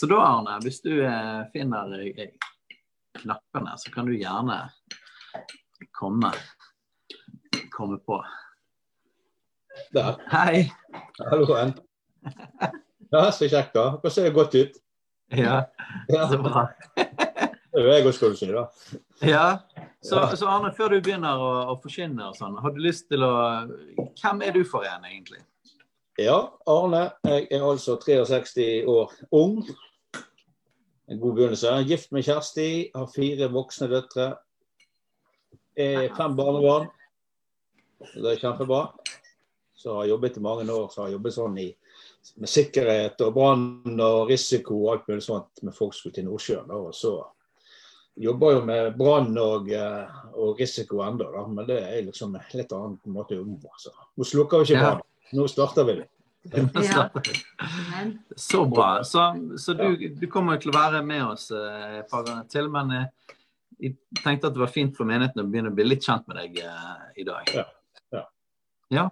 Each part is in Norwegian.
Så da, Arne, hvis du eh, finner eh, knappene, så kan du gjerne komme, komme på. Der. Hei! Halloen. Ja, så kjekt, da. Dere ser godt ut. Ja, Ja, så bra. det er jeg òg, skal du si. da. Ja, så, så Arne, før du begynner å, å forkynne og sånn, har du lyst til å Hvem er du for en, egentlig? Ja, Arne. Jeg er altså 63 år ung. En god begynnelse. Gift med Kjersti, har fire voksne døtre. Fem barnebarn. Det er kjempebra. Så har jeg jobbet i mange år så har jeg jobbet sånn i, med sikkerhet og brann og risiko og alt mulig sånt med folk som skulle til Nordsjøen. Og så jobber jo med brann og, eh, og risiko ennå, men det er liksom en litt annen måte å jobbe på. Altså. Nå slukker vi ikke brann. Nå starter vi det. Ja. Så bra. Så, så du, du kommer til å være med oss eh, et par ganger til, men eh, jeg tenkte at det var fint for menigheten å begynne å bli litt kjent med deg eh, i dag. Ja, ja. Ja.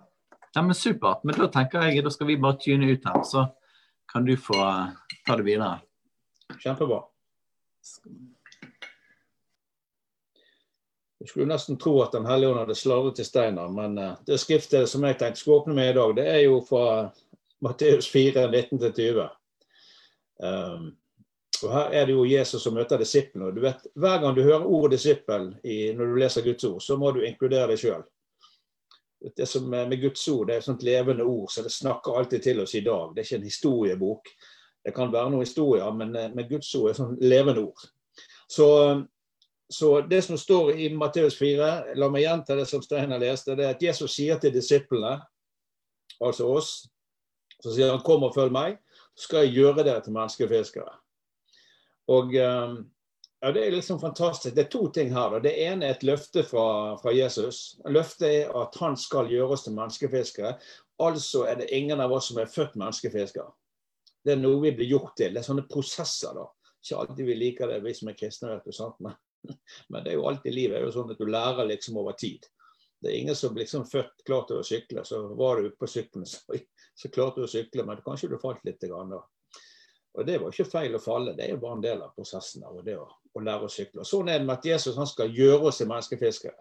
Ja, men Supert. Men da tenker jeg da skal vi bare tune ut her, så kan du få ta det videre. Kjempebra. Jeg skulle nesten tro at Den hellige ånd hadde sladret til Steinar, men eh, det skriftet som jeg tenkte skulle åpne med i dag, det er jo fra Matteus 4, 19-20. Um, og Her er det jo Jesus som møter disiplene. og du vet, Hver gang du hører ordet disippel når du leser Guds ord, så må du inkludere deg sjøl. Det som er med Guds ord det er et sånt levende ord, så det snakker alltid til oss i dag. Det er ikke en historiebok. Det kan være noen historier, men eh, med Guds ord er det sånt levende ord. Så, så det som står i Matteus 4, la meg gjenta det som Steinar leste, det er at Jesus sier til disiplene, altså oss, så sier han 'kom og følg meg', så skal jeg gjøre dere til menneskefiskere. Og eh, ja, Det er liksom fantastisk. Det er to ting her. Det ene er et løfte fra, fra Jesus. Løftet er at han skal gjøre oss til menneskefiskere. Altså er det ingen av oss som er født menneskefiskere. Det er noe vi blir gjort til. Det er sånne prosesser. da. Ikke alltid vi liker det, vi som er kristne. vet du, sant? Men, men det er jo alltid livet er jo sånn at du lærer liksom over tid. Det er ingen som liksom født klar til å sykle. Så var du på sykkelen, så, så klarte du å sykle, men kanskje du falt litt. Grann, da. Og Det var ikke feil å falle, det er jo bare en del av prosessen av det å, å lære å sykle. Og Sånn er det med at Jesus han skal gjøre oss til menneskefiskere.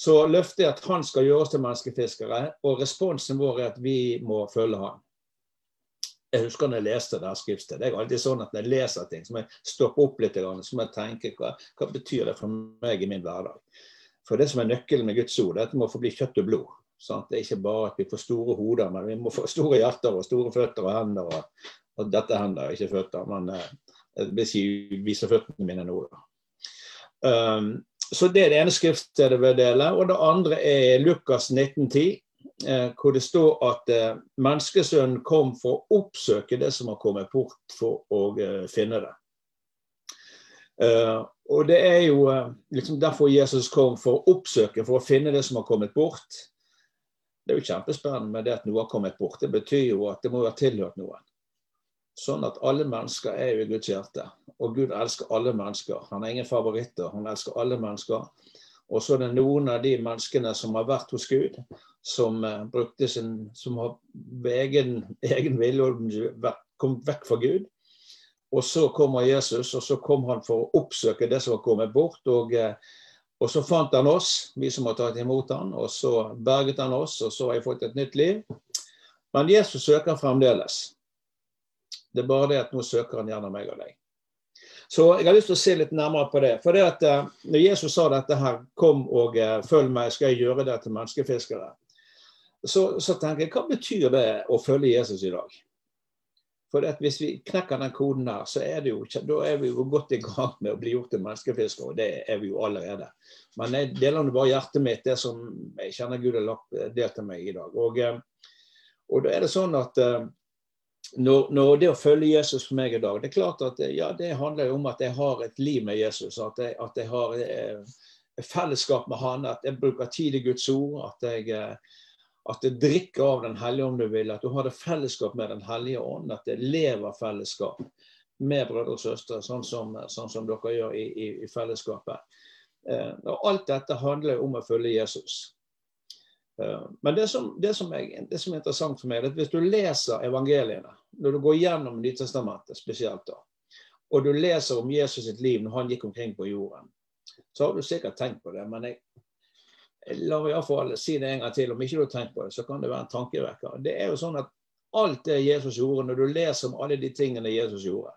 Så løftet er at han skal gjøre oss til menneskefiskere, og responsen vår er at vi må følge han. Jeg husker når jeg leste det skriftet. Det er alltid sånn at når jeg leser ting, så må jeg stoppe opp litt, så må jeg tenke hva, hva betyr det for meg i min hverdag. For det som er nøkkelen med Guds ord, er at det må få bli kjøtt og blod. Sant? Det er ikke bare at vi får store hoder, men vi må få store hjerter og store føtter og hender. Og, og dette er hender, ikke føtter. Men eh, jeg vil si viser føttene mine nå. Um, så det er det ene skriftstedet vil dele. Og det andre er Lukas 1910, eh, hvor det står at eh, menneskesønnen kom for å oppsøke det som har kommet bort, for å eh, finne det. Eh, og det er jo eh, liksom derfor Jesus kom for å oppsøke, for å finne det som har kommet bort. Det er jo kjempespennende med det at noe har kommet bort. Det betyr jo at det må ha tilhørt noen. Sånn at alle mennesker er jo i Guds hjerte. Og Gud elsker alle mennesker. Han er ingen favoritter. Han elsker alle mennesker. Og så er det noen av de menneskene som har vært hos Gud, som eh, brukte sin Som har egen, egen vilje kommet vekk fra Gud. Og så kommer Jesus, og så kom han for å oppsøke det som var kommet bort. Og, eh, og så fant han oss, vi som har tatt imot han, og så berget han oss, og så har jeg fått et nytt liv. Men Jesus søker fremdeles. Det er bare det at nå søker han gjerne meg og deg. Så jeg har lyst til å se litt nærmere på det. For det at eh, når Jesus sa dette her, kom og uh, følg meg, skal jeg gjøre det til menneskefiskere. Så, så, tenker jeg, hva betyr det å følge Jesus i dag? For hvis vi knekker den koden der, så er, jo, er vi jo godt i gang med å bli gjort til menneskefiskere. Og det er vi jo allerede. Men jeg deler nå bare hjertet mitt, det som jeg kjenner Gud har lagt del til meg i dag. Og, og da er det sånn at når, når, det å følge Jesus for meg i dag, det er klart at ja, det handler om at jeg har et liv med Jesus. At jeg, at jeg har eh, fellesskap med han, at jeg bruker tid i Guds ord. At jeg, eh, at jeg drikker av Den hellige ånd, du vil. At du har det fellesskap med Den hellige ånd. At jeg lever fellesskap med brødre og søstre, sånn som, sånn som dere gjør i, i, i fellesskapet. Eh, og alt dette handler om å følge Jesus. Eh, men det som, det, som er, det som, er, interessant for meg, er at hvis du leser evangeliene, når du går gjennom Nytestamentet spesielt, da, og du leser om Jesus sitt liv når han gikk omkring på jorden, så har du sikkert tenkt på det. Men jeg, jeg lar iallfall si det en gang til. Om ikke du har tenkt på det, så kan det være en tankevekker. Det er jo sånn at alt det Jesus gjorde, når du leser om alle de tingene Jesus gjorde,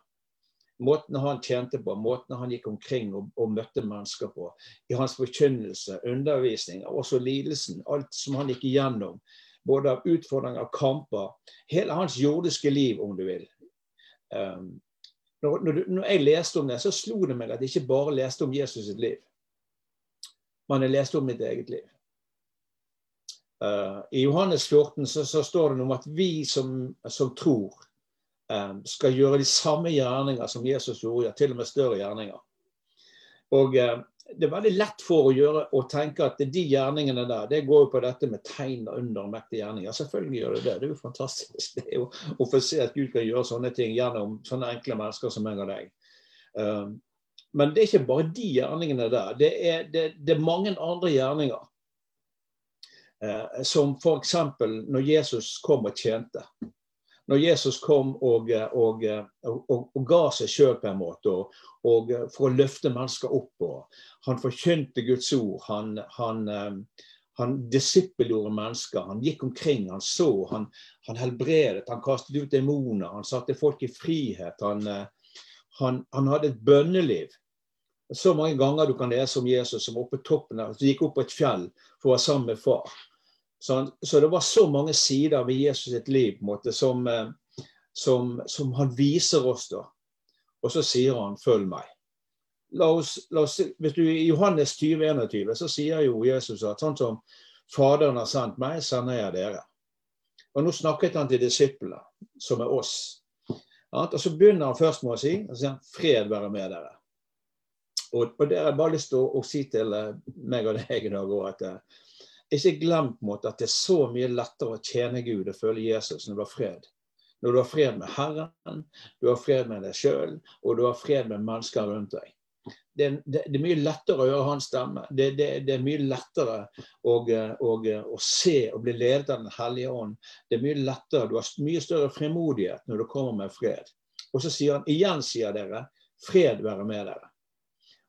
Måten han tjente på, måten han gikk omkring og, og møtte mennesker på. I hans forkynnelse, undervisning, også lidelsen. Alt som han gikk igjennom. Både av utfordringer, kamper. Hele hans jordiske liv, om du vil. Um, når, når, når, jeg leste om det, så slo det meg at jeg ikke bare leste om Jesus sitt liv. Men jeg leste om mitt eget liv. Uh, I Johannes 14 så, så, står det noe om at vi som, som tror skal gjøre de samme gjerninger som Jesus gjorde, til og med større gjerninger. Og eh, Det er veldig lett for å gjøre å tenke at de gjerningene der, det går jo på dette med tegn under mektige gjerninger. Selvfølgelig gjør det det. Det er jo fantastisk det er jo, å få se at Gud kan gjøre sånne ting gjennom sånne enkle mennesker som meg og deg. Um, men det er ikke bare de gjerningene der. Det er, det, det er mange andre gjerninger. Uh, som f.eks. når Jesus kom og tjente når Jesus kom og, og, og, og ga seg sjøl på en måte, og, for å løfte mennesker opp. Han forkynte Guds ord. Han, han, eh, han disippelgjorde mennesker. Han gikk omkring, han så, han, han helbredet, han kastet ut demoner. Han satte folk i frihet. Han, eh, hadde et bønneliv. Så mange ganger du kan lese om Jesus som oppe toppen som gikk opp på et fjell for å være sammen med far. Så, så, det var så mange sider ved Jesus sitt liv måte, som, eh, som, som, han viser oss. da. Og så sier han 'følg meg'. La oss, la oss, du, I Johannes 20, 21 så sier jo Jesus at sånn som Faderen har sendt meg, sender jeg dere. Og Nå snakket han til disiplene, som er oss. Og Så begynner han først med å si og sier 'fred være med dere'. Og, og Det har jeg bare lyst til å, å si til eh, meg og deg i dag òg, at eh, ikke glem på en måte at det er så mye lettere å tjene Gud og følge Jesus når du har fred. Når du har fred med Herren, du har fred med deg sjøl, og du har fred med mennesker rundt deg. Det det, det er mye lettere å høre hans stemme. Det, det er mye lettere å, å, å, se og bli ledet av Den hellige ånd. Det er mye lettere, Du har mye større fremodighet når du kommer med fred. Og så sier han igjen, sier dere, fred være med dere.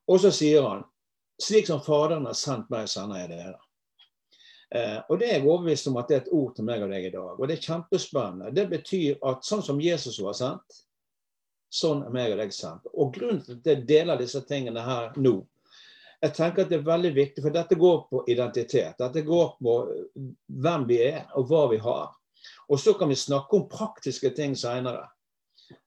Og så sier han, slik som Faderen har sendt meg, sender jeg dere. Eh, og det er jeg overbevist om at det er et ord til meg og deg i dag. Og det er kjempespennende. Det betyr at sånn som Jesus var sendt, sånn er meg og deg sendt. Og grunnen til at jeg deler disse tingene her nå, jeg tenker at det er veldig viktig, for dette går på identitet. Dette går på hvem vi er, og hva vi har. Og så kan vi snakke om praktiske ting seinere.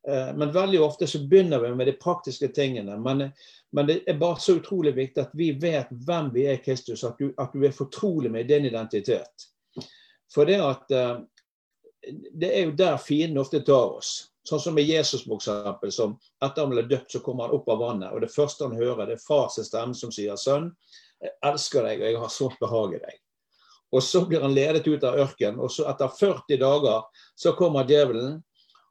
Eh, men veldig ofte så begynner vi med de praktiske tingene. Men men det er bare så utrolig viktig at vi vet hvem vi er i Kristus, at du, at du er fortrolig med din identitet. For det at uh, det er jo der fienden ofte tar oss. Sånn som med Jesus, for eksempel, Som etter han ble døpt, så kommer han opp av vannet. Og det første han hører, det er fars stemme som sier, 'Sønn, jeg elsker deg, og jeg har sånt behag i deg'. Og så blir han ledet ut av ørkenen, og så etter 40 dager så kommer djevelen.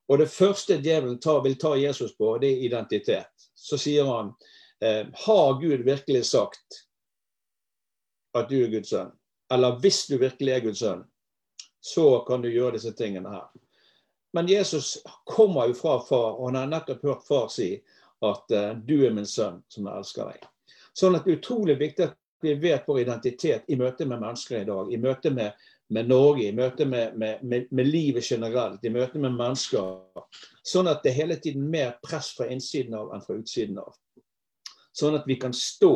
Og det første djevelen tar, vil ta Jesus på, det er identitet. Så sier han Eh, har Gud virkelig sagt at du er Guds sønn? Eller hvis du virkelig er Guds sønn, så kan du gjøre disse tingene her. Men Jesus kommer jo fra far, og han har nettopp hørt far si at uh, du er min sønn som jeg elsker deg. Sånn at det er utrolig viktig at vi vet vår identitet i møte med mennesker i dag, i møte med, med Norge, i møte med, med, med, med, livet generelt, i møte med mennesker. Sånn at det er hele tiden mer press fra innsiden av enn fra utsiden av. Sånn at vi kan stå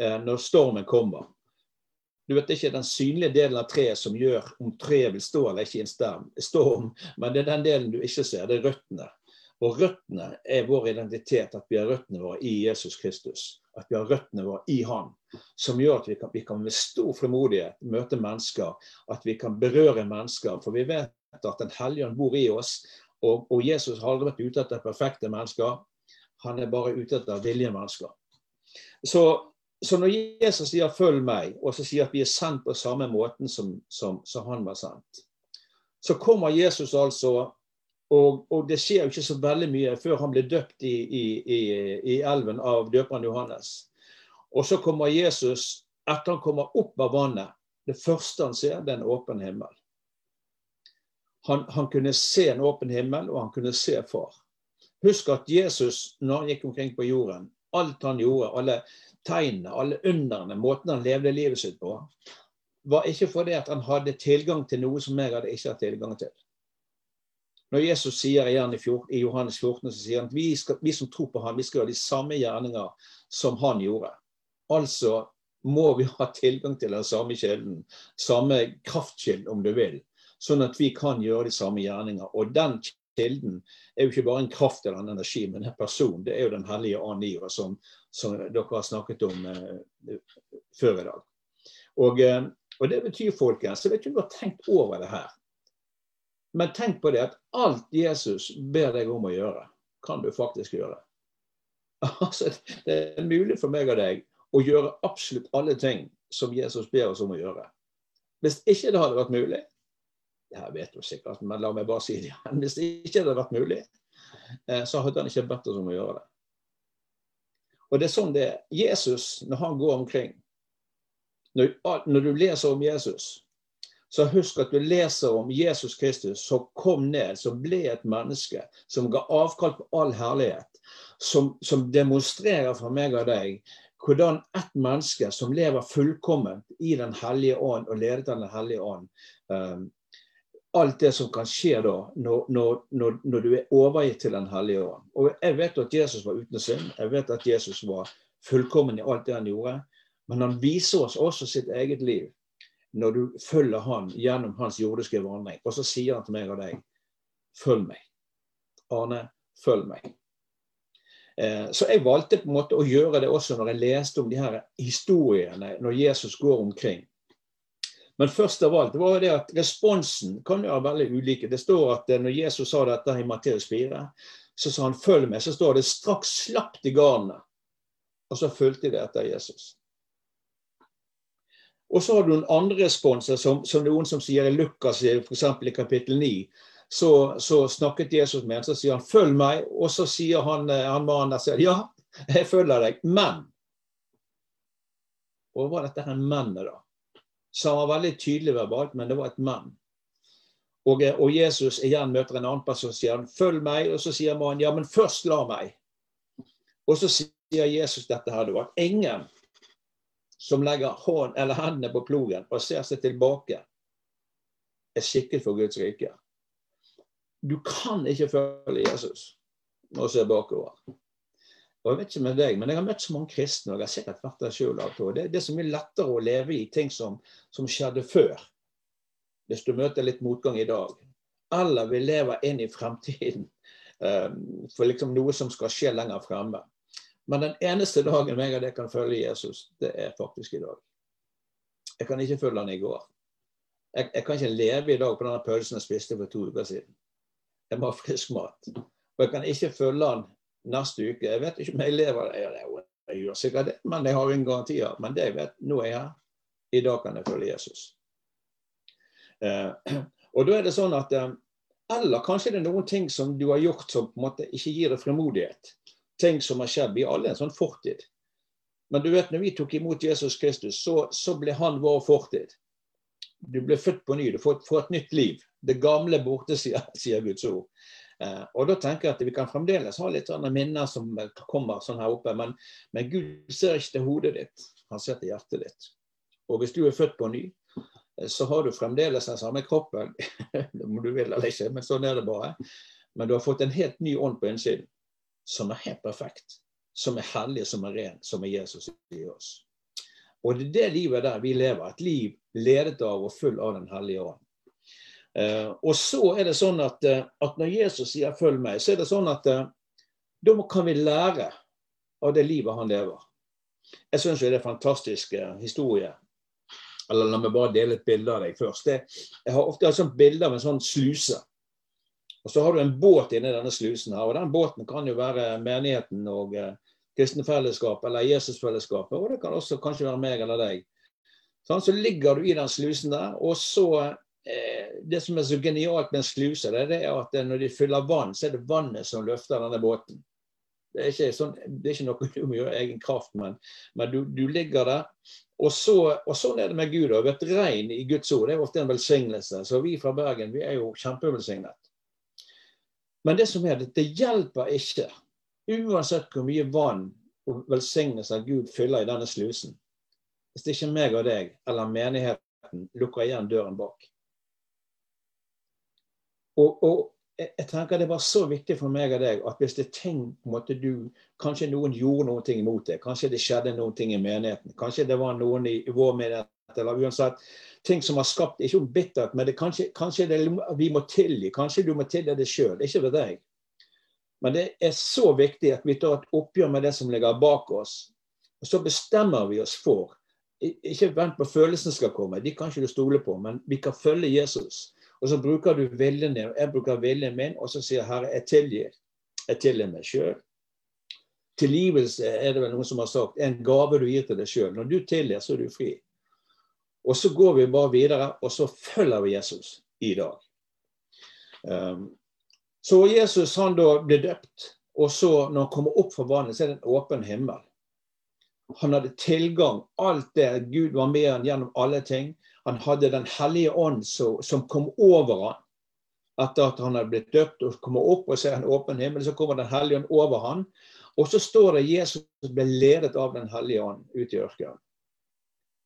eh, når stormen kommer. Du vet ikke den synlige delen av treet som gjør om treet vil stå eller ikke i en storm, men det er den delen du ikke ser. Det er røttene. Og røttene er vår identitet, at vi har røttene våre i Jesus Kristus. At vi har røttene våre i Han. Som gjør at vi kan, vi kan med stor frimodighet møte mennesker. At vi kan berøre mennesker. For vi vet at Den hellige ånd bor i oss. Og, og, Jesus har aldri vært ute etter perfekte mennesker. Han er bare ute etter villige mennesker. Så, så, når Jesus sier 'følg meg', og så sier at vi er sendt på samme måten som, som, som han var sendt, så kommer Jesus altså og, og, det skjer jo ikke så veldig mye før han blir døpt i, i, i, i elven av døperen Johannes. Og så kommer Jesus, etter han kommer opp av vannet, det første han ser, det er en åpen himmel. Han, han, kunne se en åpen himmel, og han kunne se far. Husk at Jesus, når han gikk omkring på jorden, alt han gjorde, alle tegnene, alle underne, måten han levde livet sitt på, var ikke fordi at han hadde tilgang til noe som jeg hadde ikke hatt tilgang til. Når Jesus sier igjen i, 14, i Johannes 14, så sier han at vi, skal, vi, som tror på ham, vi skal gjøre de samme gjerninger som han gjorde. Altså må vi ha tilgang til den samme kilden, samme kraftkilden om du vil, sånn at vi kan gjøre de samme gjerninger. Og den kilden er jo ikke bare en kraft eller en energi, men en person. Det er jo Den hellige i som, som, dere har snakket om eh, før i dag. Og, eh, og det betyr, folkens, jeg vet ikke om du har tenkt over det her. Men tenk på det at alt Jesus ber deg om å gjøre, kan du faktisk gjøre. Altså, det er mulig for meg og deg å gjøre absolutt alle ting som Jesus ber oss om å gjøre. Hvis ikke det hadde vært mulig det her vet du sikkert, men la meg bare si det igjen. Hvis det ikke hadde vært mulig, eh, så hadde han ikke bedt oss om å gjøre det. Og det er sånn det er. Jesus, når han går omkring Når, du leser om Jesus, så husk at du leser om Jesus Kristus som kom ned, som ble et menneske, som ga avkall på all herlighet, som, som demonstrerer for meg og deg hvordan ett menneske som lever fullkomment i Den hellige ånd og ledet av Den hellige ånd um, Alt det som kan skje da, når, når, når, du er overgitt til Den hellige ånd. Og Jeg vet at Jesus var uten synd. Jeg vet at Jesus var fullkommen i alt det han gjorde. Men han viser oss også sitt eget liv når du følger han gjennom hans jordiske vandring. Og så sier han til meg og deg følg meg. Arne, følg meg. Eh, så jeg valgte på en måte å gjøre det også når jeg leste om de her historiene når Jesus går omkring. Men først av alt var det at responsen kan jo være veldig ulike. Det står at eh, når Jesus sa dette i Matteus 4, så sa han 'følg meg'. Så står det 'straks slapp de garnene'. Og så fulgte de etter Jesus. Og så har du noen andre responser, som, som noen som sier i Lukas f.eks. i kapittel 9. Så, så, snakket Jesus med ham, så sier han 'følg meg', og så sier han, eh, han mannen der sier, 'ja, jeg følger deg, men' Og hva var dette her mennet, da? Så han var veldig tydelig verbalt, men det var et men. Og, eh, og, Jesus igjen møter en annen person og sier han, 'følg meg', og så sier mannen 'ja, men først la meg'. Og så sier Jesus dette her, da, at ingen som legger hånd, eller hendene på plogen og ser seg tilbake, er skikket for Guds rike. Du kan ikke følge Jesus og se bakover. Og jeg vet ikke med deg, men jeg har møtt så mange kristne, og jeg har sikkert vært der sjøl. Det, det er så mye lettere å leve i ting som, som, skjedde før, hvis du møter litt motgang i dag. Eller vi lever inn i fremtiden um, for liksom noe som skal skje lenger fremme. Men den eneste dagen meg og deg kan følge Jesus, det er faktisk i dag. Jeg kan ikke følge han i går. Jeg, jeg kan ikke leve i dag på denne pølsen jeg spiste for to uker siden. Jeg må ha frisk mat. Og jeg kan ikke følge han neste uke. Jeg vet ikke om jeg lever jeg, jeg gjør sikkert det, men jeg har ingen garantier. Men det jeg vet, nå er jeg her. I dag kan jeg følge Jesus. Eh, og da er det sånn at eh, Eller kanskje det er noen ting som du har gjort som på en måte ikke gir deg frimodighet ting som har skjedd. Vi har alle en sånn fortid. Men du vet, når vi tok imot Jesus Kristus, så, så ble han vår fortid. Du ble født på ny, du får, får et nytt liv. Det gamle borte, sier, sier Guds ord. Eh, og da tenker jeg at Vi kan fremdeles ha litt sånne minner som kommer sånn her oppe, men, men Gud ser ikke til hodet ditt, han ser til hjertet ditt. Og hvis du er født på ny, så har du fremdeles den samme kroppen. Om du vil eller ikke, men sånn er det bare. Men du har fått en helt ny ånd på innsiden, som er helt perfekt. Som er hellig, som er ren, som er Jesus i oss. Og det er det livet der vi lever. Et liv ledet av og full av Den hellige ånd. Eh, og så er det sånn at, eh, at, når Jesus sier 'følg meg', så er det sånn at eh, da kan vi lære av det livet han lever. Jeg syns det er en fantastisk historie. Eller la meg bare dele et bilde av deg først. Det, jeg har ofte et sånt bilde av en sånn sluse. Og så har du en båt inni denne slusen her. Og den båten kan jo være menigheten og kristenfellesskapet eller Jesusfellesskapet. Og det kan også kanskje være meg eller deg. Sånn, så ligger du i den slusen der, og så eh, Det som er så genialt med en sluse, det er det at når de fyller vann, så er det vannet som løfter denne båten. Det er ikke, sånn, det er ikke noe du må gjøre egen kraft, men, men du, du, ligger der. Og, så, og sånn er det med Gud. Og vet, Regn i Guds ord det er ofte en velsignelse. Så vi fra Bergen vi er jo kjempevelsignet. Men det som er det, det hjelper ikke, uansett hvor mye vann og velsignelse Gud fyller i denne slusen, hvis det ikke er meg og deg eller menigheten lukker igjen døren bak. Og, og jeg tenker Det var så viktig for meg og deg at hvis det er ting måtte du, Kanskje noen gjorde noen ting imot deg, kanskje det skjedde noen ting i menigheten, kanskje det var noen i, vår menighet eller uansett ting som har skapt Ikke bittert, men det, kanskje, kanskje det, vi må tilgi. Kanskje du må tilgi det sjøl, ikke ved deg. Men det er så viktig at vi tar et oppgjør med det som ligger bak oss. Og så bestemmer vi oss for Ikke vent på følelsene skal komme, de kan ikke du stole på, men vi kan følge Jesus. Og så bruker du viljen din, jeg bruker viljen min, og så sier Herre, jeg tilgir. Jeg tilgir meg sjøl. Tilgivelse er det vel noen som har sagt, en gave du gir til deg sjøl. Når du tilgir, så er du fri. Og så går vi bare videre, og så følger vi Jesus i dag. Um, så Jesus han da ble døpt, og så når han kommer opp fra vannet, så er det en åpen himmel. Han hadde tilgang, alt det Gud var med han gjennom alle ting. Han hadde Den hellige ånd som kom over han. Etter at han hadde blitt døpt og kommer opp og ser en åpen himmel, så kommer Den hellige ånd over han. Og så står det Jesus ble ledet av Den hellige ånd ut i ørkenen.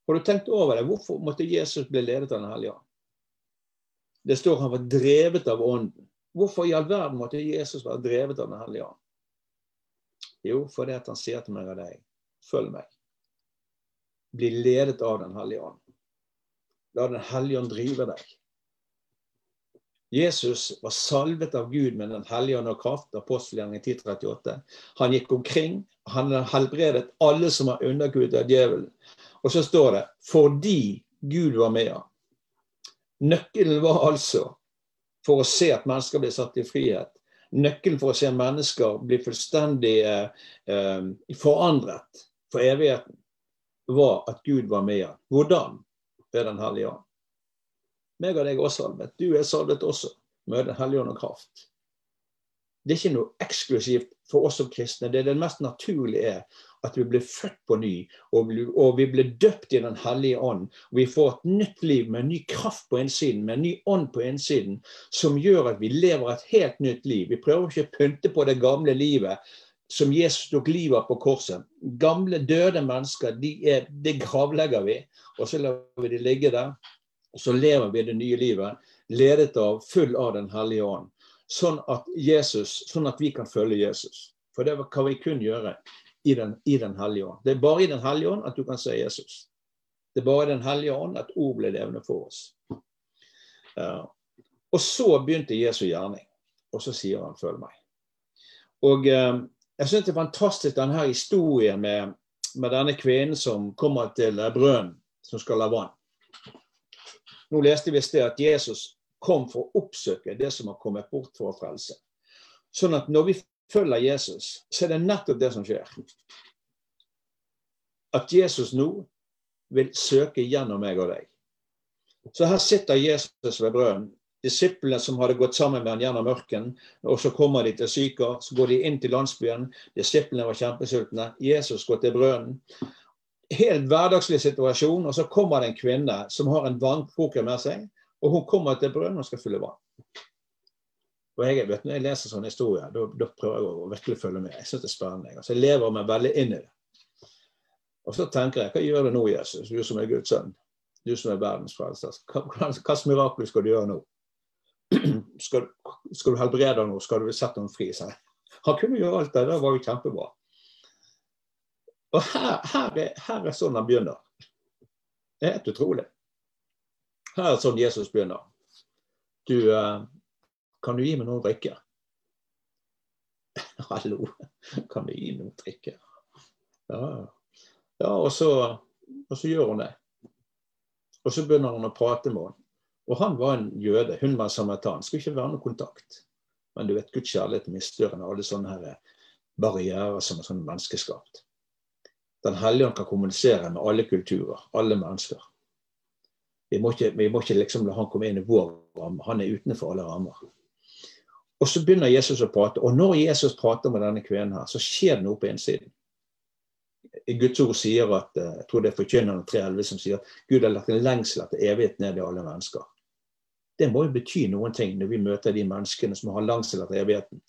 Har du tenkt over det? Hvorfor måtte Jesus bli ledet av Den hellige ånd? Det står han var drevet av ånden. Hvorfor i all verden måtte Jesus være drevet av Den hellige ånd? Jo, fordi han sier til meg og deg, følg meg. Bli ledet av Den hellige ånd. La Den hellige ånd drive deg. Jesus var salvet av Gud med Den hellige ånd og kraft. Apostelgjerningen 1038. Han gikk omkring. Han helbredet alle som var underkuet av djevelen. Og så står det 'fordi Gud var med. Nøkkelen var altså for å se at mennesker blir satt i frihet. Nøkkelen for å se mennesker bli fullstendig eh, eh, forandret for evigheten, var at Gud var med ham. Hvordan? ved Den hellige ånd. Meg og deg er også salvet. Du er salvet også med Den hellige ånd og kraft. Det er ikke noe eksklusivt for oss som kristne. Det er det mest naturlige er at vi blir født på ny, og vi blir døpt i Den hellige ånd. Vi får et nytt liv med en ny kraft på innsiden, med en ny ånd på innsiden, som gjør at vi lever et helt nytt liv. Vi prøver ikke å pynte på det gamle livet som Jesus tok livet av på korset. Gamle, døde mennesker, de det gravlegger vi. Og så lar vi de ligge der. Og så lever vi det nye livet, ledet av, full av Den hellige ånd. Sånn at, Jesus, sånn at vi kan følge Jesus. For det kan vi kun gjøre i Den, i den hellige ånd. Det er bare i Den hellige ånd at du kan se Jesus. Det er bare i Den hellige ånd at ord blir levende for oss. Uh, og så begynte Jesu gjerning. Og så sier han 'følg meg'. Og uh, jeg syns det er fantastisk denne historien med, med, denne kvinnen som kommer til brønnen som skal ha vann. Nå leste vi i sted at Jesus kom for å oppsøke det som har kommet bort for å frelse. Sånn at når vi følger Jesus, så er det nettopp det som skjer. At Jesus nå vil søke gjennom meg og deg. Så her sitter Jesus ved brønnen disiplene som hadde gått sammen med han gjennom mørken. Og så kommer de til Syka, så går de inn til landsbyen. Disiplene var kjempesultne. Jesus går til brønnen. Helt hverdagslig situasjon, og så kommer det en kvinne som har en vannkroker med seg. Og hun kommer til brønnen og skal fylle vann. Og jeg, vet, Når jeg leser sånne historier, da, prøver jeg å virkelig følge med. Jeg synes det er spennende. Altså, jeg lever meg veldig inn i det. Og så tenker jeg, hva gjør du nå, Jesus, du som er Guds sønn? du som er verdens frelser, slags mirakel skal du gjøre nå? Skal, skal du helbrede noe? Skal du sette noen fri? Seg? Han kunne gjøre alt det. Det var jo kjempebra. Og her, her, er, her er sånn han begynner. Det er helt utrolig. Her er sånn Jesus begynner. Du, eh, kan du gi meg noe å drikke? Hallo, kan du gi noe å drikke? Ja, ja og, så, og så gjør hun det. Og så begynner hun å prate med henne. Og han var en jøde, hun var samaritan. Skulle ikke være noe kontakt. Men du vet, Guds kjærlighet er mye alle sånne her barrierer som er sånn menneskeskapt. Den hellige ånd kan kommunisere med alle kulturer, alle mennesker. Vi må, ikke, vi må ikke liksom la han komme inn i vår ramme. Han er utenfor alle rammer. Og så begynner Jesus å prate. Og når Jesus prater med denne kvinnen her, så skjer det noe på innsiden. Guds ord sier at eh, jeg tror det er forkynneren 3.11 som sier at Gud har lagt en lengsel etter evighet ned i alle mennesker. Det må jo bety noen ting når vi møter de menneskene som har lengsel etter evigheten.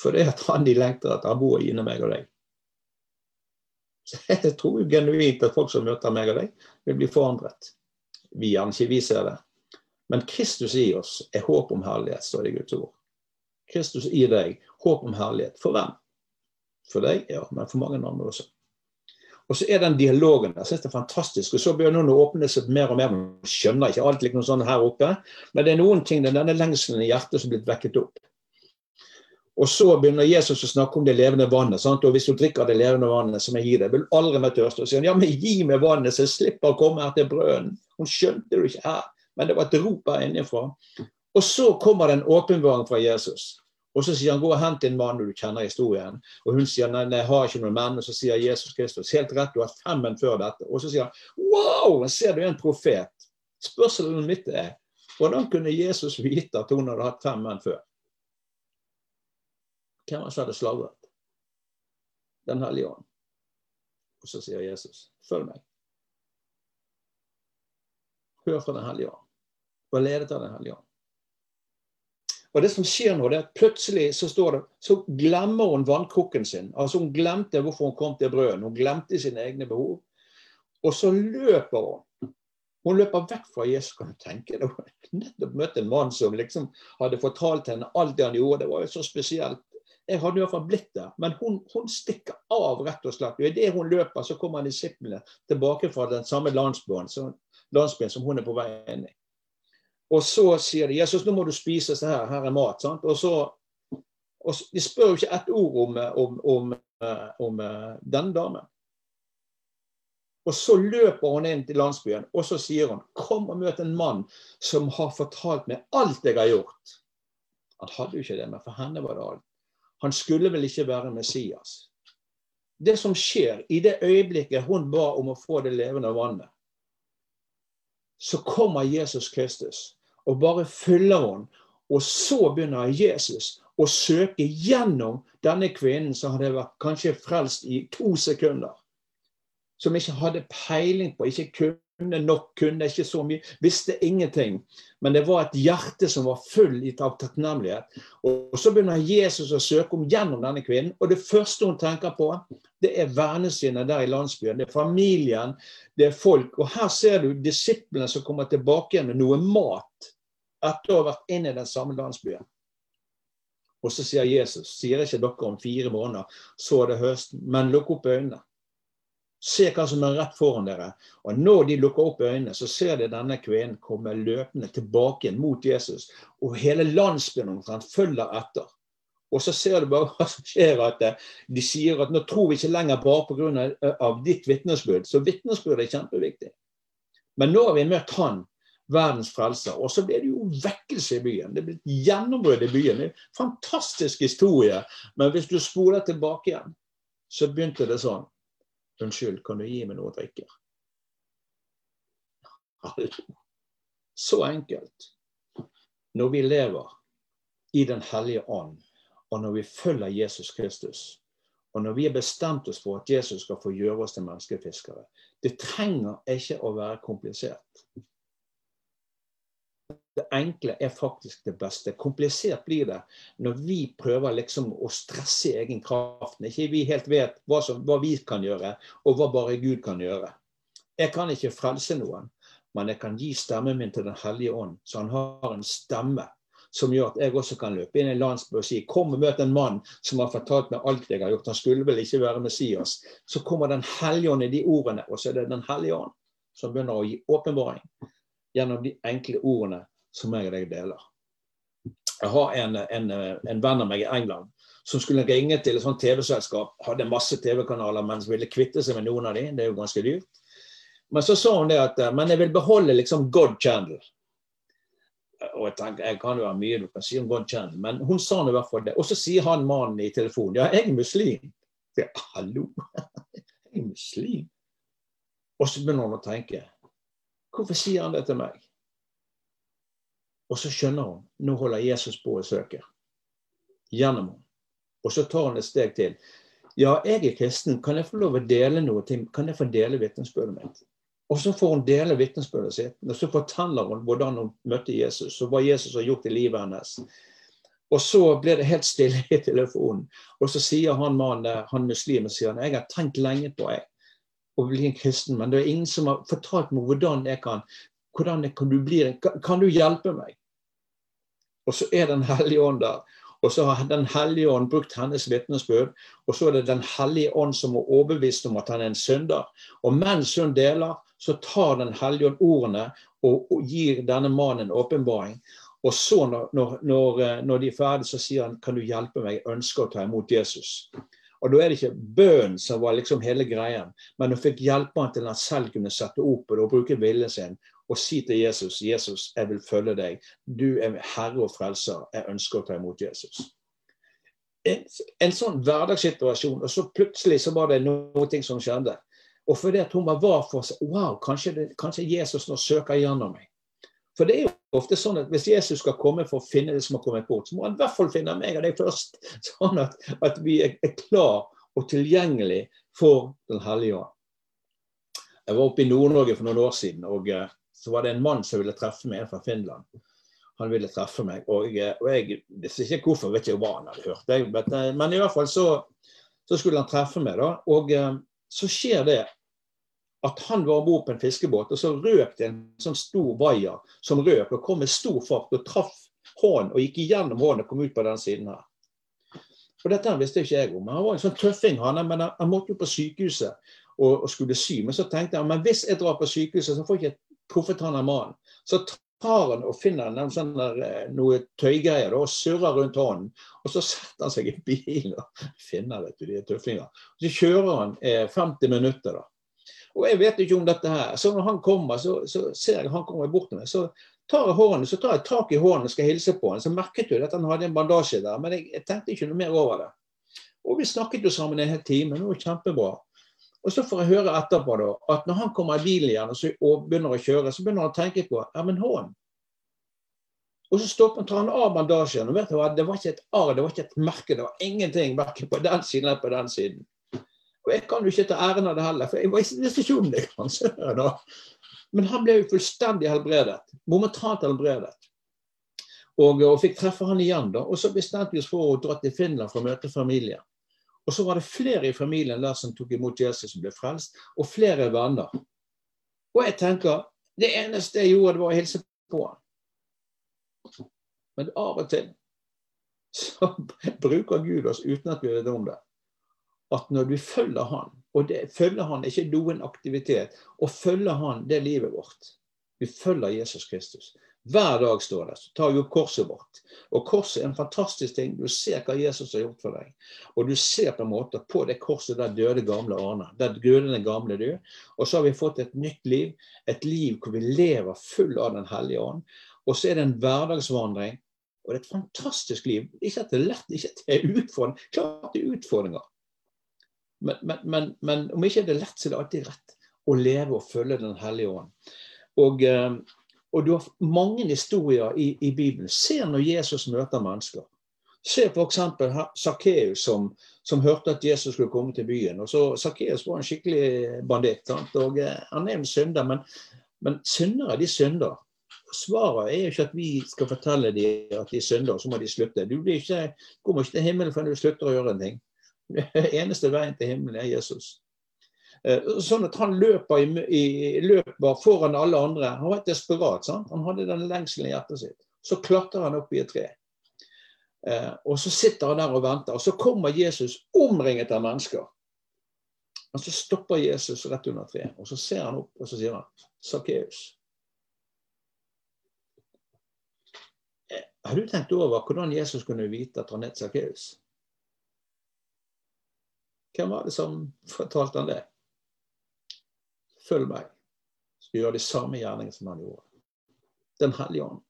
For det er at han de lengter etter, han bor inni meg og deg. Så Jeg tror jo genuint at folk som møter meg og deg, vil bli forandret. Vi gjerne ikke vi ser det. Men Kristus i oss er håp om herlighet, står det i Guds ord. Kristus i deg, håp om herlighet. For hvem? For deg, ja, men for mange andre også. Og så er den dialogen jeg synes det er fantastisk. Og så begynner hun å åpne seg mer og mer. Man skjønner ikke alt liksom sånn her oppe, men det er noen ting, denne lengselen i hjertet som er blitt vekket opp. Og så begynner Jesus å snakke om det levende vannet. Sant? Og hvis du drikker det levende vannet som jeg gir deg, vil aldri mer tørste. Og sier han, ja, men gi meg vannet, så jeg slipper å komme her til brønnen. Hun skjønte det ikke her, men det var et rop her innenfra. Og så kommer det en åpenbaring fra Jesus. Og så sier han gå og hent en mann, og du kjenner historien. Og hun sier nei, jeg har ikke noen menn. Og så sier Jesus Kristus helt rett, du har fem menn før dette. Og så sier han wow, ser du en profet? Spørsmålet mitt er hvordan kunne Jesus vite at hun hadde hatt fem menn før? Hvem var det som hadde slavret? Den hellige ånd. Og så sier Jesus, følg meg. Hør fra Den hellige ånd. Vær ledet av Den hellige ånd. Og det som skjer nå, det er at plutselig så står det, så glemmer hun vannkrukken sin. Altså Hun glemte hvorfor hun kom til brøden. Hun glemte sine egne behov. Og så løper hun. Hun løper vekk fra Jesus. Kan du tenke deg? Hun nettopp møtt en mann som liksom hadde fortalt henne alt det han gjorde. Det var jo så spesielt. Jeg hadde i hvert fall blitt der. Men hun, hun stikker av, rett og slett. Og idet hun løper, så kommer disiplene tilbake fra den samme landsbyen landsbyen som hun er på vei inn i. Og så sier de Jesus, nå må du spise se her, her er mat. sant? Og så, og De spør jo ikke ett ord om, om, om, eh, om uh, denne damen. Og så løper hun inn til landsbyen og så sier hun, kom og møt en mann som har fortalt meg alt jeg har gjort. Han hadde jo ikke det, men for henne var det alt. Han skulle vel ikke være Messias. Det som skjer i det øyeblikket hun ba om å få det levende vannet, så kommer Jesus Kristus og bare fyller henne. Og så begynner Jesus å søke gjennom denne kvinnen som hadde vært kanskje frelst i to sekunder. Som ikke hadde peiling på, ikke nok, kunne ikke så mye, visste ingenting. Men det var et hjerte som var fullt av takknemlighet. Og så begynner Jesus å søke om gjennom denne kvinnen. Og det første hun tenker på, det er vennene sine der i landsbyen. Det er familien, det er folk. Og her ser du disiplene som kommer tilbake igjen med noe mat etter å ha vært inne i den samme landsbyen. Og så sier Jesus, sier ikke dere om fire måneder, så er det høsten, men lukk opp øynene. Se hva som er rett foran dere. Og når de lukker opp øynene, så ser de denne kvinnen komme løpende tilbake mot Jesus. Og hele landsbyen omtrent følger etter. Og så ser du bare hva som skjer. at eh, De sier at nå tror vi ikke lenger bare pga. av ditt vitnesbyrd. Så vitnesbyrd er kjempeviktig. Men nå har vi møtt han, verdens frelser. Og så ble det jo vekkelse i byen. Det ble et gjennombrudd i byen. Det er en fantastisk historie. Men hvis du spoler tilbake igjen, så begynte det sånn. Unnskyld, kan du gi meg noe å drikke? Så enkelt. Når vi lever i Den hellige ånd, og når vi følger Jesus Kristus, og når vi har bestemt oss for at Jesus skal få gjøre oss til menneskefiskere Det trenger ikke å være komplisert. Det enkle er faktisk det beste. Komplisert blir det når vi prøver liksom å stresse i egen kraft. Ikke vi helt vet hva, som, hva vi kan gjøre, og hva bare Gud kan gjøre. Jeg kan ikke frelse noen, men jeg kan gi stemmen min til Den hellige ånd, så han har en stemme som gjør at jeg også kan løpe inn i en landsby og si kom og møt en mann som har fortalt meg alt jeg har gjort. Han skulle vel ikke være Messias. Så kommer Den hellige ånd i de ordene, og så er det Den hellige ånd som begynner å gi åpenbaring gjennom de enkle ordene som jeg og deg deler. Jeg har en, en, en venn av meg i England som skulle ringe til et sånt TV-selskap. Hadde masse TV-kanaler, men ville kvitte seg med noen av dem. Det er jo ganske dyrt. Men så sa hun det at men jeg vil beholde liksom God Channel og jeg tenker, jeg kan jo ha mye du kan si om God Channel, men hun sa nå i hvert fall det. Og så sier han mannen i telefonen ja, jeg er muslim. Jeg, Hallo, jeg er muslim. Og så begynner han å tenke hvorfor sier han det til meg? Og så skjønner hun nå holder Jesus på å søke gjennom henne. Og så tar hun et steg til. Ja, jeg er kristen. Kan jeg få lov å dele noe? Kan jeg få dele vitnesbyrdet mitt? Og så får hun dele vitnesbyrdet sitt. Og så forteller hun hvordan hun møtte Jesus, og hva Jesus har gjort i livet hennes. Og så blir det helt stille i telefonen. Og så sier han mannen, han muslimen sier han, jeg har tenkt lenge på jeg, å bli en kristen, men det er ingen som har fortalt meg hvordan jeg kan hvordan kan, du bli, kan, du hjelpe meg? Og så er Den hellige ånd der. Og så har Den hellige ånd brukt hennes vitnesbyrd. Og så er det Den hellige ånd som er overbevist om at han er en synder. Og mens hun deler, så tar Den hellige ånd ordene og, og, gir denne mannen åpenbaring. Og så, når, når, eh, når, de er ferdige, så sier han kan du hjelpe meg, jeg ønsker å ta imot Jesus. Og Da er det ikke bønn som var liksom hele greien, men hun fikk hjelpe han til han selv kunne sette opp og bruke viljen sin og si til Jesus Jesus, jeg vil følge deg. Du er herre og frelser. Jeg ønsker å ta imot Jesus. En, en sånn hverdagssituasjon, og så plutselig så var det noe som skjedde. Og fordi at hun var for seg Wow, kanskje, det, kanskje Jesus nå søker gjennom meg. For det er jo ofte sånn at hvis Jesus skal komme for å finne det som har kommet bort, så må han i hvert fall finne meg og deg først. Sånn at, at vi er, er klar og tilgjengelig for Den hellige ånd. Jeg var oppe i Nord-Norge for noen år siden, og uh, så var det en mann som ville treffe meg, en fra Finland. Han ville treffe meg, og, og jeg visste ikke hvorfor, vet ikke hva han hadde hørt. Jeg, uh, men, i hvert fall så, så, skulle han treffe meg, da. Og så skjer det at han var om bord på en fiskebåt, og så røk det en sånn stor vaier som røk og kom med stor fart og traff hånden og gikk igjennom hånden og kom ut på den siden her. Og Dette visste ikke jeg om. Han var en sånn tøffing, han, men han måtte jo på sykehuset og, og, skulle sy. Men så tenkte jeg men hvis jeg drar på sykehuset, så får jeg ikke truffet han av mannen. Så tar han og finner en sånn der, eh, noe tøygreier og surrer rundt hånden. Og så setter han seg i bilen og finner vet du, de tøffinger. Så kjører han eh, 50 minutter. da og jeg vet ikke om dette her. Så når han kommer, så, så ser jeg han kommer bort til meg. Så tar jeg hånden, så tar jeg tak i hånden og skal hilse på han. Så merket du at han hadde en bandasje der, men jeg, jeg tenkte ikke noe mer over det. Og vi snakket jo sammen en hel time. Det var kjempebra. Og så får jeg høre etterpå da, at når han kommer i bilen igjen og, så, og begynner å kjøre, så begynner han å tenke på ja, men hånden. Og så stopper, tar han av bandasjen. og vet du hva, Det var ikke et arr, det var ikke et merke. Det var ingenting verken på den siden eller på den siden. Og jeg kan jo ikke ta æren av det heller, for jeg visste ikke om det. kanskje. Men han ble jo fullstendig helbredet. Momentant helbredet. Og, og, fikk treffe han igjen. da, Og så bestemte vi oss for å dra til Finland for å møte familien. Og så var det flere i familien der som tok imot Jesus som ble frelst, og flere venner. Og jeg tenker det eneste jeg gjorde, det var å hilse på han. Men av og til så bruker Gud oss uten at vi vet om det at når du følger han, og det, følger han er ikke noen aktivitet, og følger han det er livet vårt. Vi følger Jesus Kristus. Hver dag står det, så tar vi opp korset vårt. Og korset er en fantastisk ting. Du ser hva Jesus har gjort for deg. Og du ser på en måte på det korset der døde gamle Arne. Der døde den gamle du. Og så har vi fått et nytt liv. Et liv hvor vi lever full av Den hellige ånd. Og så er det en hverdagsvandring. Og det er et fantastisk liv. Ikke at det er lett, ikke at det er utfordringer. Klart det er utfordringer. Men, men, men, men, om ikke det er lett, så er det alltid rett å leve og følge Den hellige ånd. Og, eh, og, du har mange historier i, i, Bibelen. Se når Jesus møter mennesker. Se f.eks. Sakkeus som, som, hørte at Jesus skulle komme til byen. og så Sakkeus var en skikkelig banditt. og uh, Han er en synder, men, men syndere de synder. Svaret er jo ikke at vi skal fortelle dem at de synder, så må de slutte. Du blir ikke, kommer ikke til himmelen før du slutter å gjøre en ting. Eneste veien til himmelen er Jesus. Eh, sånn at han løper, i, i, løper foran alle andre. Han var desperat. Sant? Han hadde den lengselen i hjertet sitt. Så klatrer han opp i et tre. Eh, og så sitter han der og venter. Og så kommer Jesus omringet av mennesker. Og så stopper Jesus rett under treet. Og så ser han opp, og så sier han Sakkeus. Eh, har du tenkt over hvordan Jesus kunne vite at han het Sakkeus? Hvem var det som fortalte han det? Følg meg, så gjør de samme gjerningene som han gjorde. Den hellige ånd.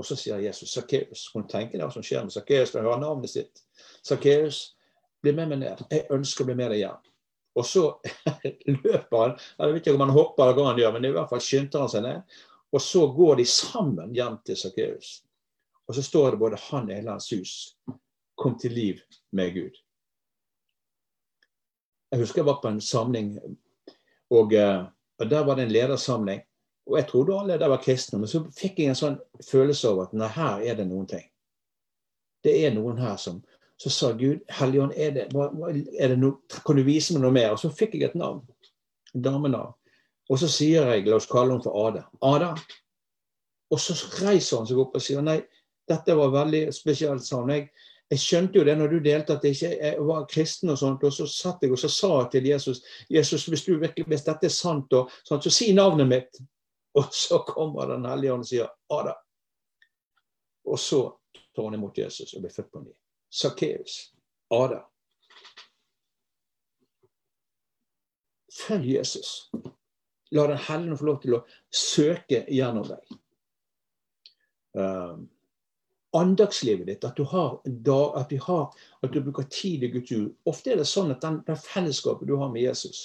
Og så sier Jesus Sakkeus. Hun tenker det hva som skjer med Sakkeus han hører navnet sitt. Sakkeus, bli med meg ned. Jeg ønsker å bli med deg hjem. Og så løper han. Jeg vet ikke om han hopper eller hva han gjør, men i hvert fall skynder han seg ned. Og så går de sammen hjem til Sakkeus. Og så står det både han og hele hans hus kom til liv med Gud. Jeg husker jeg var på en samling og, eh, og Der var det en ledersamling. Og Jeg trodde alle der var kristne, men så fikk jeg en sånn følelse av at nei, her er det noen ting. Det er noen her som Så sa Gud, Helligånd, er det, er det no, kan du vise meg noe mer? Og så fikk jeg et navn. En damenavn. Og så sier jeg, la oss kalle henne for Ada. Ada. Og så reiser han seg opp og sier nei, dette var veldig spesielt, sa hun. Jeg, jeg skjønte jo det når du delte at jeg ikke var kristen, og sånt, og så satt jeg og så sa til Jesus Jesus, hvis, du virkelig, hvis dette er sant, og, sånt, så si navnet mitt. Og så kommer Den hellige ånd og sier Ada. Og så tar hun imot Jesus og blir født på ny. Sakkeus. Ada. Følg Jesus. La Den hellige få lov til å søke gjennom deg. Um, andagslivet ditt, at du, har, at, du har, at du bruker tid i Guds ord. Ofte er det sånn at den, den fellesskapet du har med Jesus,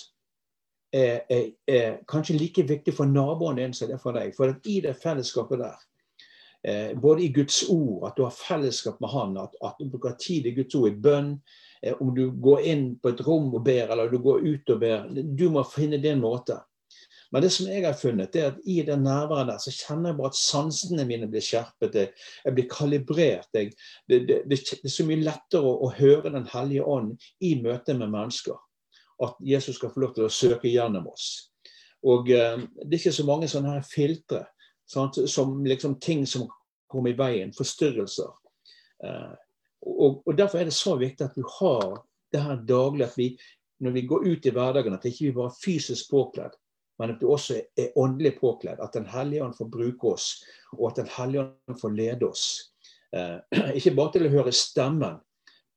er, er, er, kanskje like viktig for naboen din som det er for deg. For at i det fellesskapet der, eh, både i Guds ord, at du har fellesskap med Han, at, at du bruker tid i Guds ord, i bønn, eh, om du går inn på et rom og ber, eller du går ut og ber, du må finne din måte. Men det som jeg har funnet, er at i det nærværet der, så kjenner jeg bare at sansene mine blir skjerpet. Jeg blir kalibrert. Jeg, det, det, det, er så mye lettere å, å, høre Den hellige ånd i møte med mennesker. At Jesus skal få lov til å søke gjennom oss. Og eh, Det er ikke så mange sånne her filtre sant? som liksom ting som kommer i veien. Forstyrrelser. Eh, og, og, Derfor er det så viktig at du har det her daglig, at vi når vi går ut i hverdagen, at ikke vi bare er fysisk påkledd, men at du også er åndelig påkledd. At Den hellige ånd får bruke oss, og at Den hellige ånd får lede oss. Eh, ikke bare til å høre stemmen,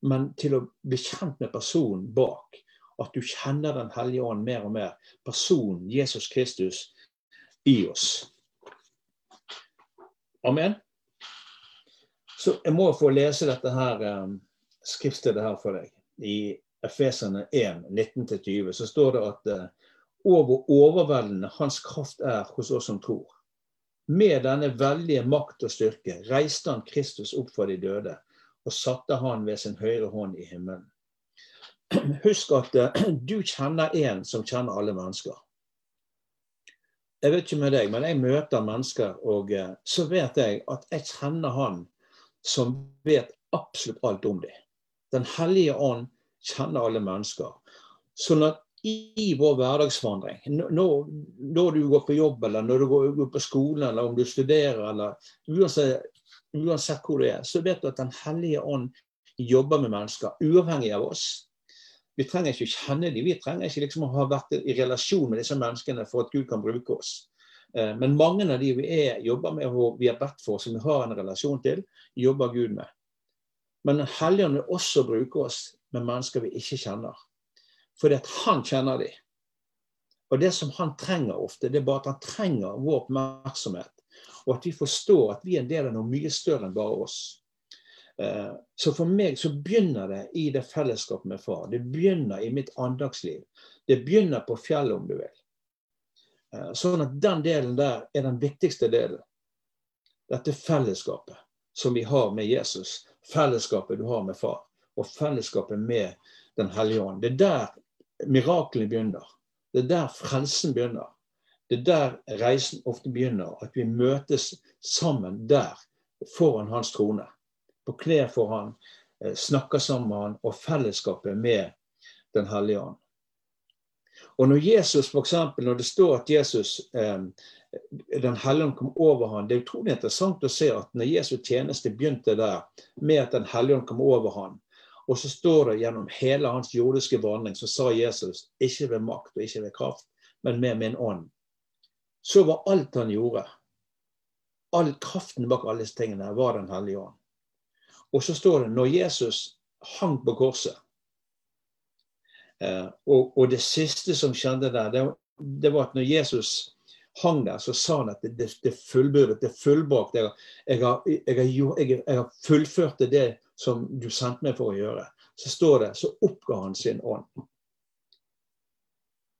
men til å bli kjent med personen bak. At du kjenner Den hellige ånd mer og mer. Personen Jesus Kristus i oss. Amen. Så jeg må få lese dette her um, skriftstedet her for deg. I Efeserne 1, 19-20, så står det at uh, og hvor overveldende hans kraft er hos oss som tror. Med denne veldige makt og styrke reiste han Kristus opp fra de døde og satte han ved sin høyre hånd i himmelen. Husk at uh, du kjenner en som kjenner alle mennesker. Jeg vet ikke med deg, men jeg møter mennesker, og uh, så vet jeg at jeg kjenner han som vet absolutt alt om dem. Den hellige ånd kjenner alle mennesker. Sånn at i vår hverdagsvandring, når, når, du går på jobb, eller når du går på skolen, eller om du studerer, eller uansett, uansett hvor du er, så vet du at Den hellige ånd jobber med mennesker, uavhengig av oss. Vi trenger ikke å kjenne dem, vi trenger ikke liksom å ha vært i relasjon med disse menneskene for at Gud kan bruke oss. Eh, men mange av de vi er, jobber med, og vi har bedt for, som vi har en relasjon til, jobber Gud med. Men Den hellige ånd vil også bruke oss med mennesker vi ikke kjenner. Fordi at han kjenner dem. Og det som han trenger ofte, det er bare at han trenger vår oppmerksomhet. Og at vi forstår at vi er en del av noe mye større enn bare oss. Eh, så for meg så begynner det i det fellesskapet med far. Det begynner i mitt andagsliv. Det begynner på fjellet, om du vil. Eh, sånn at den delen der er den viktigste delen. Dette fellesskapet som vi har med Jesus. Fellesskapet du har med far. Og fellesskapet med Den hellige ånd. Det er der miraklene begynner. Det er der frelsen begynner. Det er der reisen ofte begynner. At vi møtes sammen der, foran hans trone. På klær for han, eh, snakker sammen med han, og fellesskapet med Den hellige ånd. Og når Jesus, for eksempel, når det står at Jesus eh, Den hellige ånd kom over ham, Det er utrolig interessant å se at når Jesus tjeneste begynte der, med at Den hellige ånd kom over ham, og så står det gjennom hele hans jordiske vandring, så sa Jesus ikke ved makt og ikke ved kraft, men med min ånd. Så var alt han gjorde, all kraften bak alle disse tingene, var Den hellige ånd. Og så står det når Jesus hang på korset eh, og, og, det siste som skjedde der, det, det, var at når Jesus hang der, så sa han at det, det, det er fullbyrdet, det er fullbrakt. Jeg, jeg, jeg, jeg, har fullført det som du sendte meg for å gjøre. Så står det så oppga han sin ånd.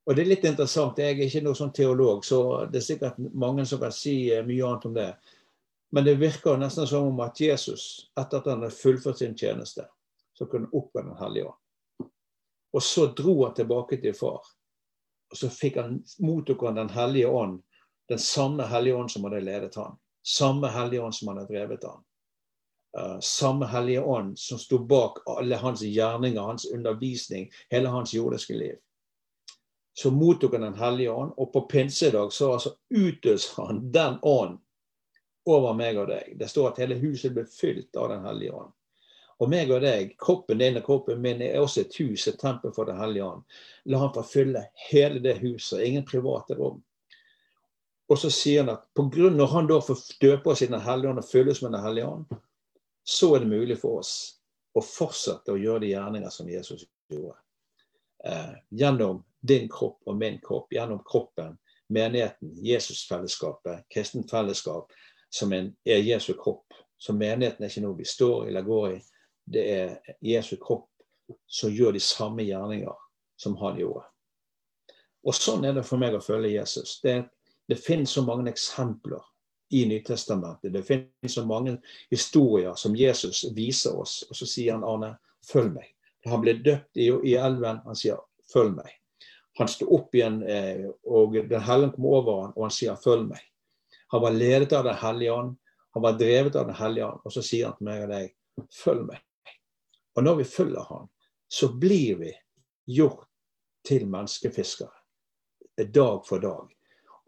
Og Det er litt interessant. Jeg er ikke noen sånn teolog, så det er sikkert mange som kan si eh, mye annet om det. Men det virker nesten som om at Jesus, etter at han hadde fullført sin tjeneste, så kunne han oppga Den hellige ånd. Og så dro han tilbake til far. Og så fikk han, mottok han Den hellige ånd, den samme hellige ånd som hadde ledet han. Samme hellige ånd som hadde drevet han. Uh, samme hellige ånd som sto bak alle hans gjerninger, hans undervisning, hele hans jordiske liv så mottok han Den hellige ånd, og på pinsedag så altså utøste han den ånd over meg og deg. Det står at hele huset ble fylt av Den hellige ånd. Og meg og deg, kroppen din og kroppen min, er også et hus, et tempel for Den hellige ånd. La han få fylle hele det huset, ingen private rom. Og så sier han at på grunn når han da får døpe oss i Den hellige ånd og fylles med Den hellige ånd, så er det mulig for oss å fortsette å gjøre de gjerninger som Jesus gjorde. Eh, gjennom din kropp og min kropp, gjennom kroppen, menigheten, Jesusfellesskapet, kristent fellesskap, som en, er Jesu kropp. Så menigheten er ikke noe vi står i eller går i. Det er Jesu kropp som gjør de samme gjerninger som han gjorde. Og sånn er det for meg å følge Jesus. Det, det finnes så mange eksempler i Nytestamentet. Det finnes så mange historier som Jesus viser oss. Og så sier han Arne, følg meg. Han ble døpt i, i elven. Han sier følg meg. Han står opp igjen, eh, og Den hellige kommer over ham, og han sier 'følg meg'. Han var ledet av Den hellige ånd, han var drevet av Den hellige ånd, og så sier han til meg og deg 'følg meg'. Og når vi følger han, så blir vi gjort til menneskefiskere. Dag for dag.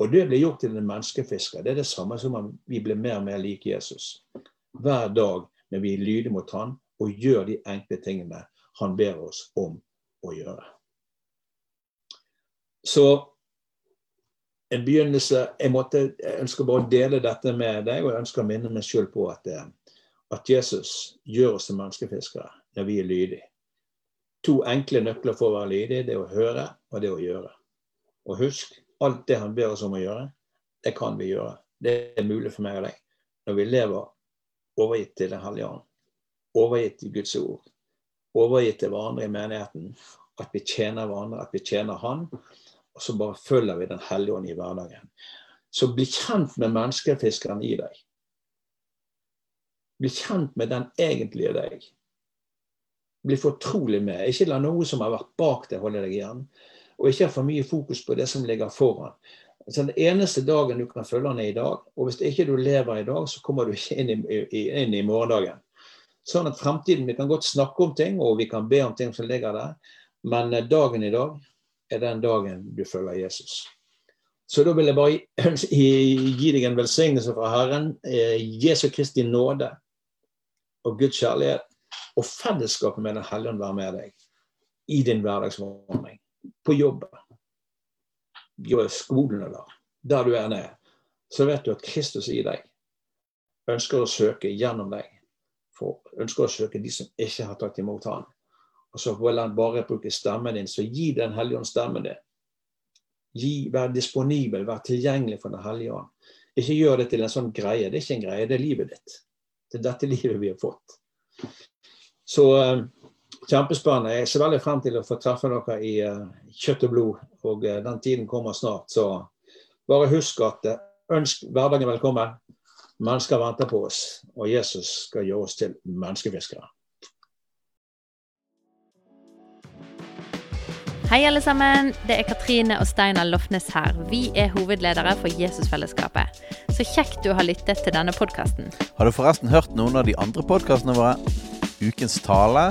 Og det ble gjort til en menneskefisker, det er det samme som om vi blir mer og mer lik Jesus. Hver dag når vi er lydige mot han og gjør de enkle tingene han ber oss om å gjøre. Så en begynnelse Jeg, måtte, jeg ønsker bare å dele dette med deg, og jeg ønsker å minne meg sjøl på at, eh, at, Jesus gjør oss til menneskefiskere når vi er lydige. To enkle nøkler for å være lydig, det er å høre og det å gjøre. Og husk, alt det han ber oss om å gjøre, det kan vi gjøre. Det er mulig for meg og deg når vi lever overgitt til Den hellige ånd, overgitt til Guds ord, overgitt til hverandre i menigheten, at vi tjener hverandre, at vi tjener Han, og så bare følger vi Den hellige ånd i hverdagen. Så bli kjent med menneskefiskeren i deg. Bli kjent med den egentlige deg. Bli fortrolig med. Ikke la noe som har vært bak deg, holde deg igjen. Og ikke ha for mye fokus på det som ligger foran. Så Den eneste dagen du kan følge den er i dag. Og hvis ikke du lever i dag, så kommer du ikke inn i, inn i morgendagen. Sånn at fremtiden, Vi kan godt snakke om ting, og vi kan be om ting som ligger der. Men eh, dagen i dag er den dagen du følger Jesus. Så da vil jeg bare gi deg en velsignelse fra Herren. Eh, Jesu Kristi nåde og Guds kjærlighet og fellesskapet med Den hellige ånd være med deg i din hverdagsvandring. På Gjør skolen eller der du er nede. Så vet du at Kristus i deg ønsker å søke gjennom deg. For ønsker å søke de som ikke har tatt imot Han. Og så vil han bare bruke stemmen din. Så gi Den hellige ånd stemmen din. Gi, vær disponibel, vær tilgjengelig for Den hellige ånd. Ikke gjør det til en sånn greie. Det er ikke en greie, det er livet ditt. Det er dette livet vi har fått. Så uh, kjempespennende. Jeg ser veldig frem til å få treffe dere i uh, kjøtt og blod. Og uh, den tiden kommer snart. Så bare husk at ønsk hverdagen velkommen. Mennesker venter på oss, og Jesus skal gjøre oss til menneskefiskere. Hei, alle sammen. Det er Katrine og Steinar Lofnes her. Vi er hovedledere for Jesusfellesskapet. Så kjekt du har lyttet til denne podkasten. Har du forresten hørt noen av de andre podkastene våre? Ukens tale,